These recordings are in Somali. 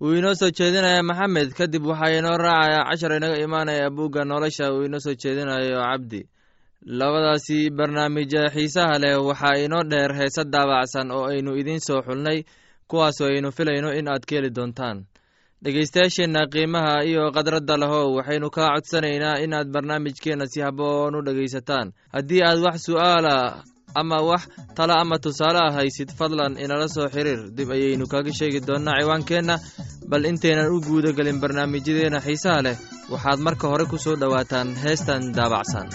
wuu inoo soo jeedinaya maxamed kadib waxaa inoo raacaya cashar inaga imaanaya buugga nolosha uu inoo soo jeedinayo cabdi. Labadaasi barnaamija xiisaha leh waxaa inoo dheer heese daabacsan oo aynu idiin soo xulnay kuwaasoo aynu filayno in aad ka heli doontaan. Dhegaystayaasheenna qiimaha iyo khadradda lahow waxaynu kaa codsanaynaa inaad barnaamijkeenna si haboon u dhegaysataan. Haddii aad wax su'aala ama wax tala ama tusaale ah haysid fadlan inala soo xiriir. Dib ayaynu kaga sheegi doonnaa ciwaankeenna bal intaynan u guuda gelin barnaamijyadeenna xiisaha leh. Waxaad marka hore ku soo dhowaataan heestan daabacsan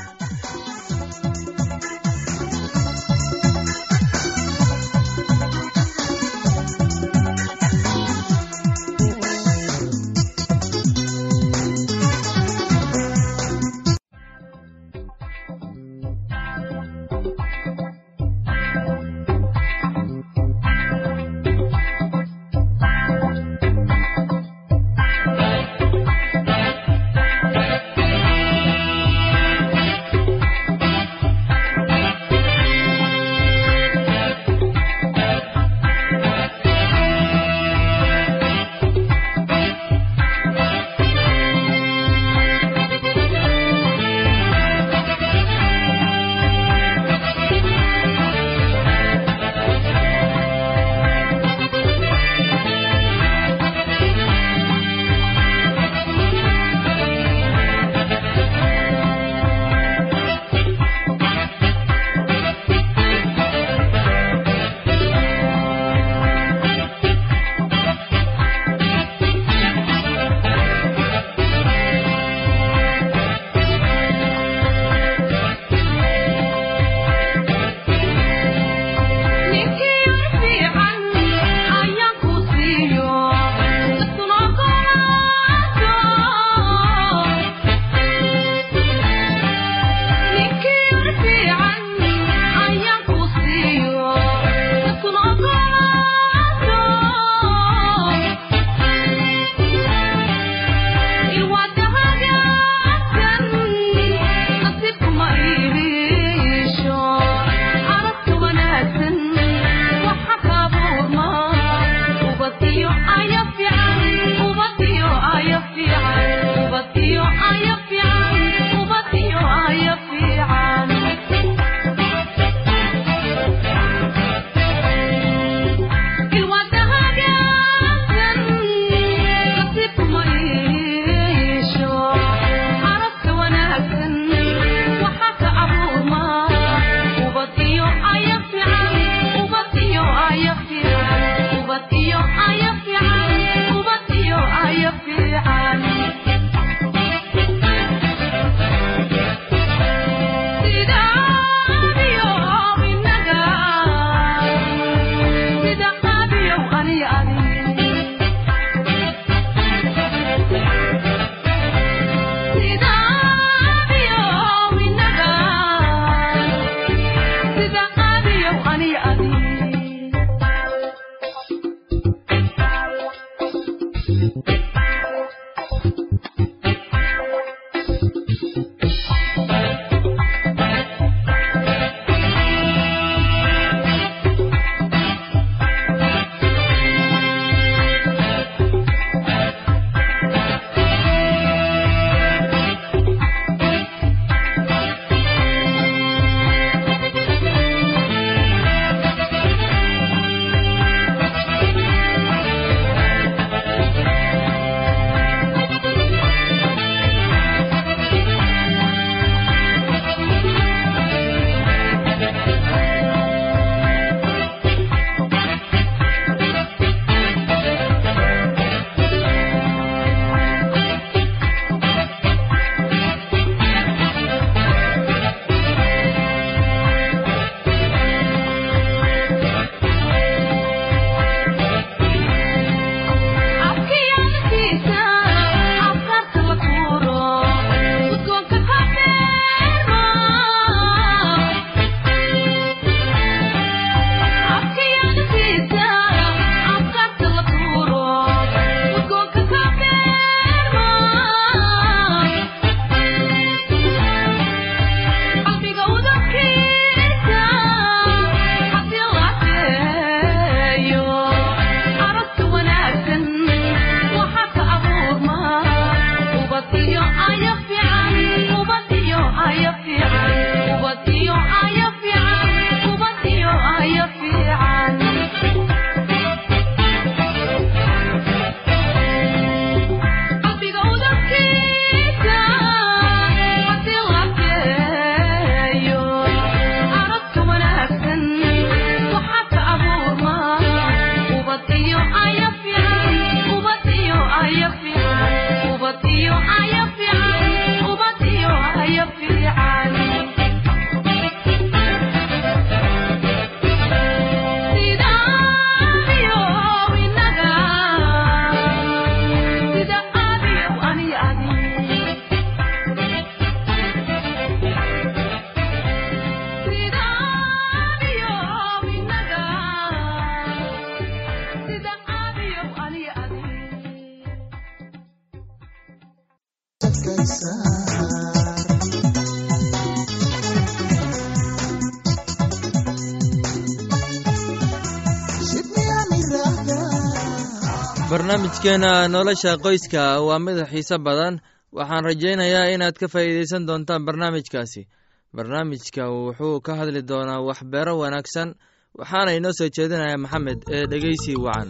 barnaamijkeena nolosha qoyska waa mid xiise badan. Waxaan rajaynayaa inaad ka faa'iidaysan doontaan barnaamijkaasi. Barnaamijka wuxuu ka hadli doonaa waxbeero wanaagsan waxaana inoo soo jeedinaya maxamed ee dhegeysi wacan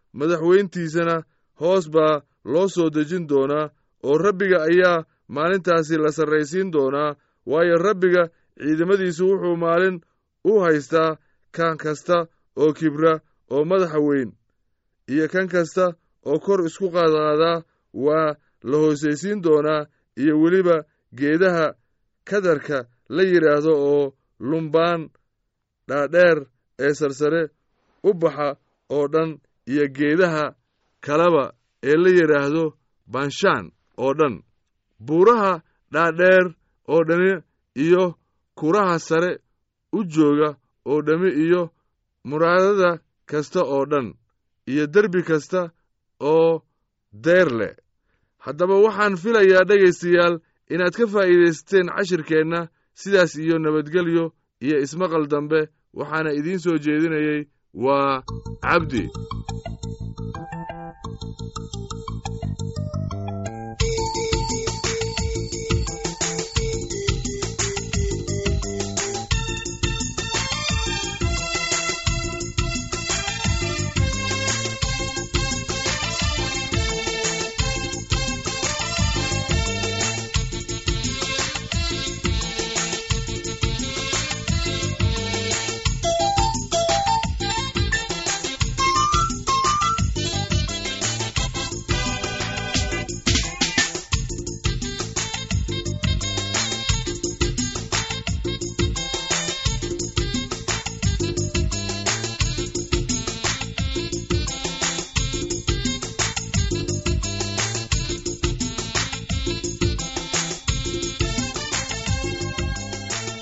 madaxweyntiisana hoos baa loo soo dejin doonaa oo rabbiga ayaa maalintaasi la sarraysiin doonaa waayo rabbiga ciidamadiisu wuxuu maalin u haystaa kan kasta oo kibra oo madaxa weyn iyo kan kasta oo kor isku qaadqaadaa waa la hoosaysiin doonaa iyo weliba geedaha kadarka la yidhaahdo oo lumbaan dhaadheer ee sarsare u baxa oo dhan iyo geedaha kaleba ee la yidhaahdo banshaan oo dhan. Buuraha dhaadheer oo dhani iyo kuraha sare u jooga oo dhammi iyo muraadada kasta oo dhan iyo derbi kasta oo deer leh. Haddaba waxaan filayaa dhegaystayaal inaad ka faa'iidaysateen cashirkeenna sidaas iyo nabadgelyo iyo ismaqal dambe waxaana idiin soo jeedinayey waa cabdi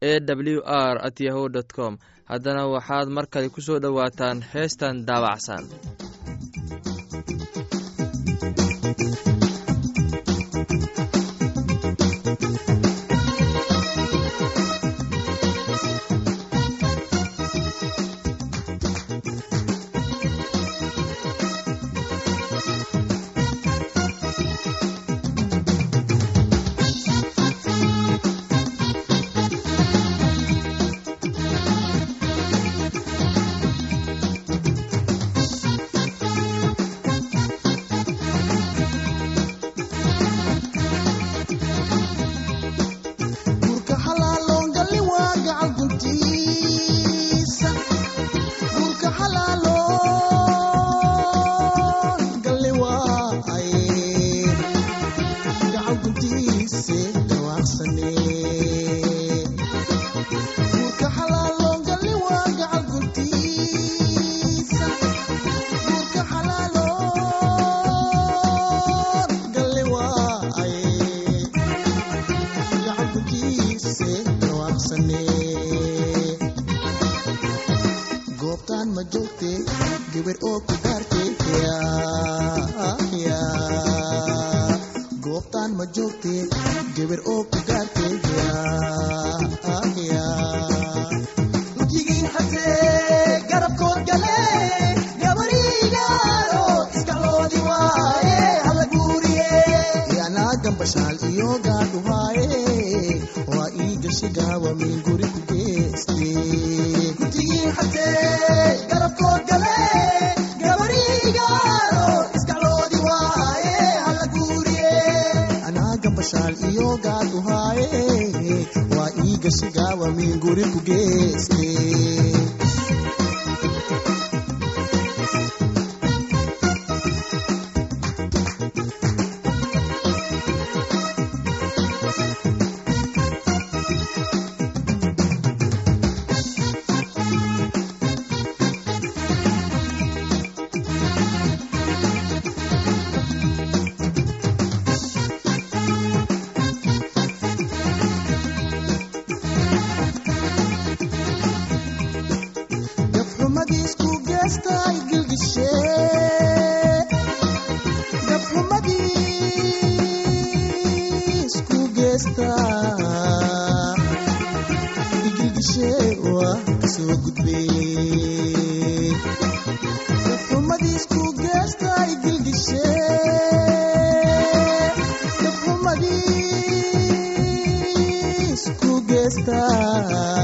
e w r at yahu com. Haddana waxaad mar kale ku soo dhowaataan heestan daabacsan isli gani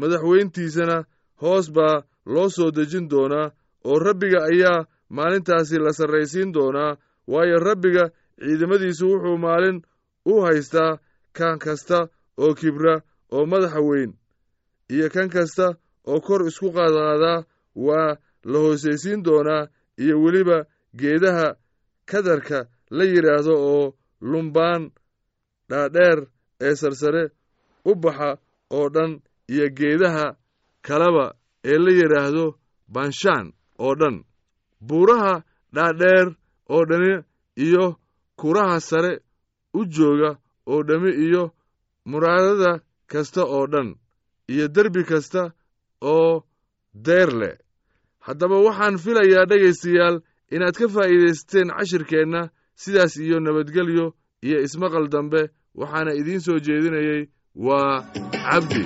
madaxweyntiisana hoos baa loo soo dejin doonaa oo rabbiga ayaa maalintaasi la sarraysiin doonaa waayo rabbiga ciidamadiisu wuxuu maalin u haystaa kan kasta oo kibra oo madaxa weyn iyo kan kasta oo kor isku qaadqaadaa waa la hoosaysiin doonaa iyo weliba geedaha kadarka la yidhaahdo oo lumbaan dhaadheer ee sarsare u baxa oo dhan iyo geedaha kaleba ee la yidhaahdo banshaan oo dhan. Buuraha dhaadheer oo dhani iyo kuraha sare u jooga oo dhammi iyo muraadada kasta oo dhan iyo derbi kasta oo deer leh. Haddaba waxaan filayaa dhegaystayaal inaad ka faa'iidaysateen cashirkeenna sidaas iyo nabadgelyo iyo ismaqal dambe waxaana idiin soo jeedinayey waa cabdi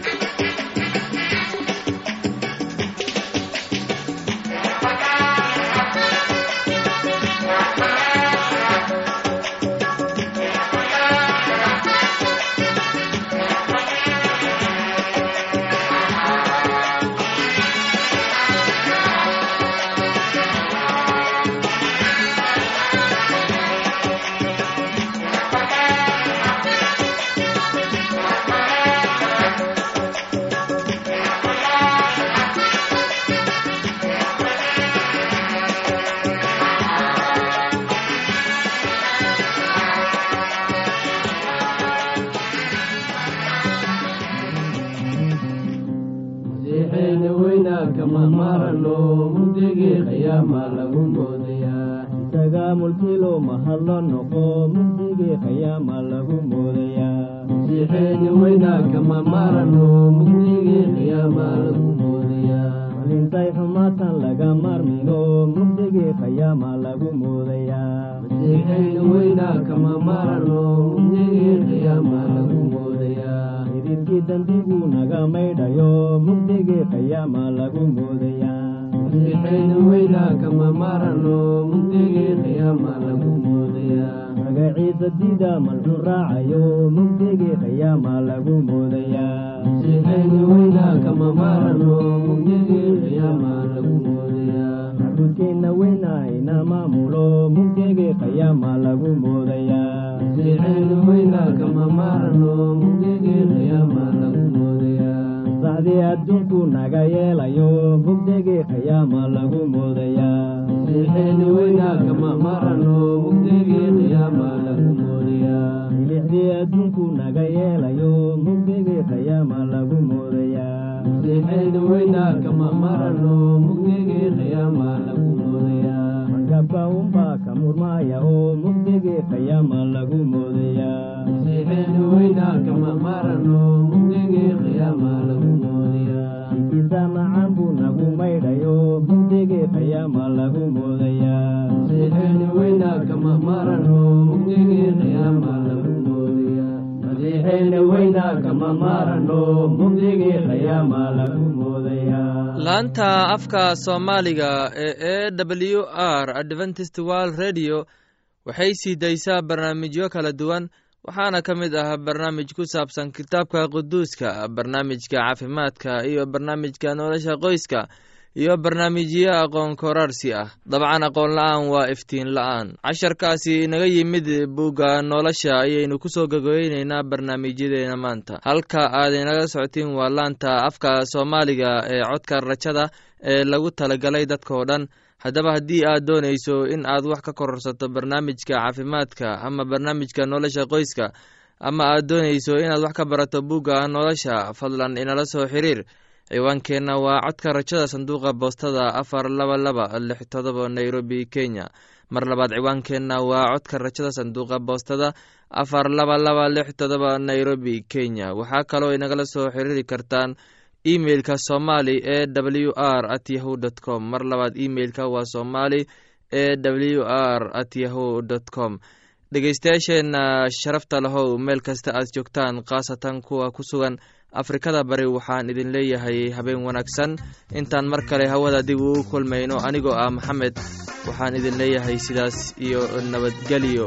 dambigu naga maydhayo mugdigii qiyaama lagu moodayaa masiixeena weynaa kama marano mugdigii qiyaama lagu moodayaa magaciisa dida malxu raacayo mugdigii qiyaama lagu moodayaa masiixeena weynaa kama marano mugdigii qiyaama lagu moodayaa macbudkeenna weynaa ina maamulo mugdigii qiyaama lagu moodayaa saxdii adduunku naga yeelayo mugdigii qiyaama lagu milixdii adduunku naga yeelayo mugdigii qiyaama lagu moodayaa markabka unbaa ka murmaaya laanta afka soomaaliga ee e w r adventist world radio waxay sii daysaa barnaamijyo kala duwan waxaana ka mid ah barnaamij ku saabsan kitaabka quduuska barnaamijka caafimaadka iyo barnaamijka nolosha qoyska iyo barnaamijyo aqoon koraarsi ah. Dabcan aqoon la'aan waa iftiin la'aan. Casharkaasi inaga yimid bugga nolosha ayaynu ku soo gogoyneynaa barnaamijyadeena maanta. Halka aad inaga socotiin waa laanta afka soomaaliga ee codka rajada ee lagu talagalay dadkao dhan. Haddaba haddii aad doonayso in aad wax ka kororsato barnaamijka caafimaadka ama barnaamijka nolosha qoyska ama aad doonayso inaad wax ka barato bugga nolosha fadlan inala soo xiriir ciwaankeenna waa codka rajada sanduuqa boostada afar laba laba lix todoba nairobi kenya. Mar labaad ciwaankeenna waa codka rajada sanduuqa boostada afar laba laba lix todoba nairobi kenya. Waxaa kaloo inagala soo xiriiri kartaan emeilka somali e w r at yahu dt com. Mar labaad emeilka waa somali e w r at yahu dt com. Dhegeystayaasheenna sharafta lahow meel kasta aad joogtaan khaasatan kuwa ku sugan afrikada bari waxaan idin leeyahay habeen wanaagsan. Intaan mar kale hawada dib ugu kulmayno anigoo ah maxamed waxaan idin leeyahay sidaas iyo nabadgelyo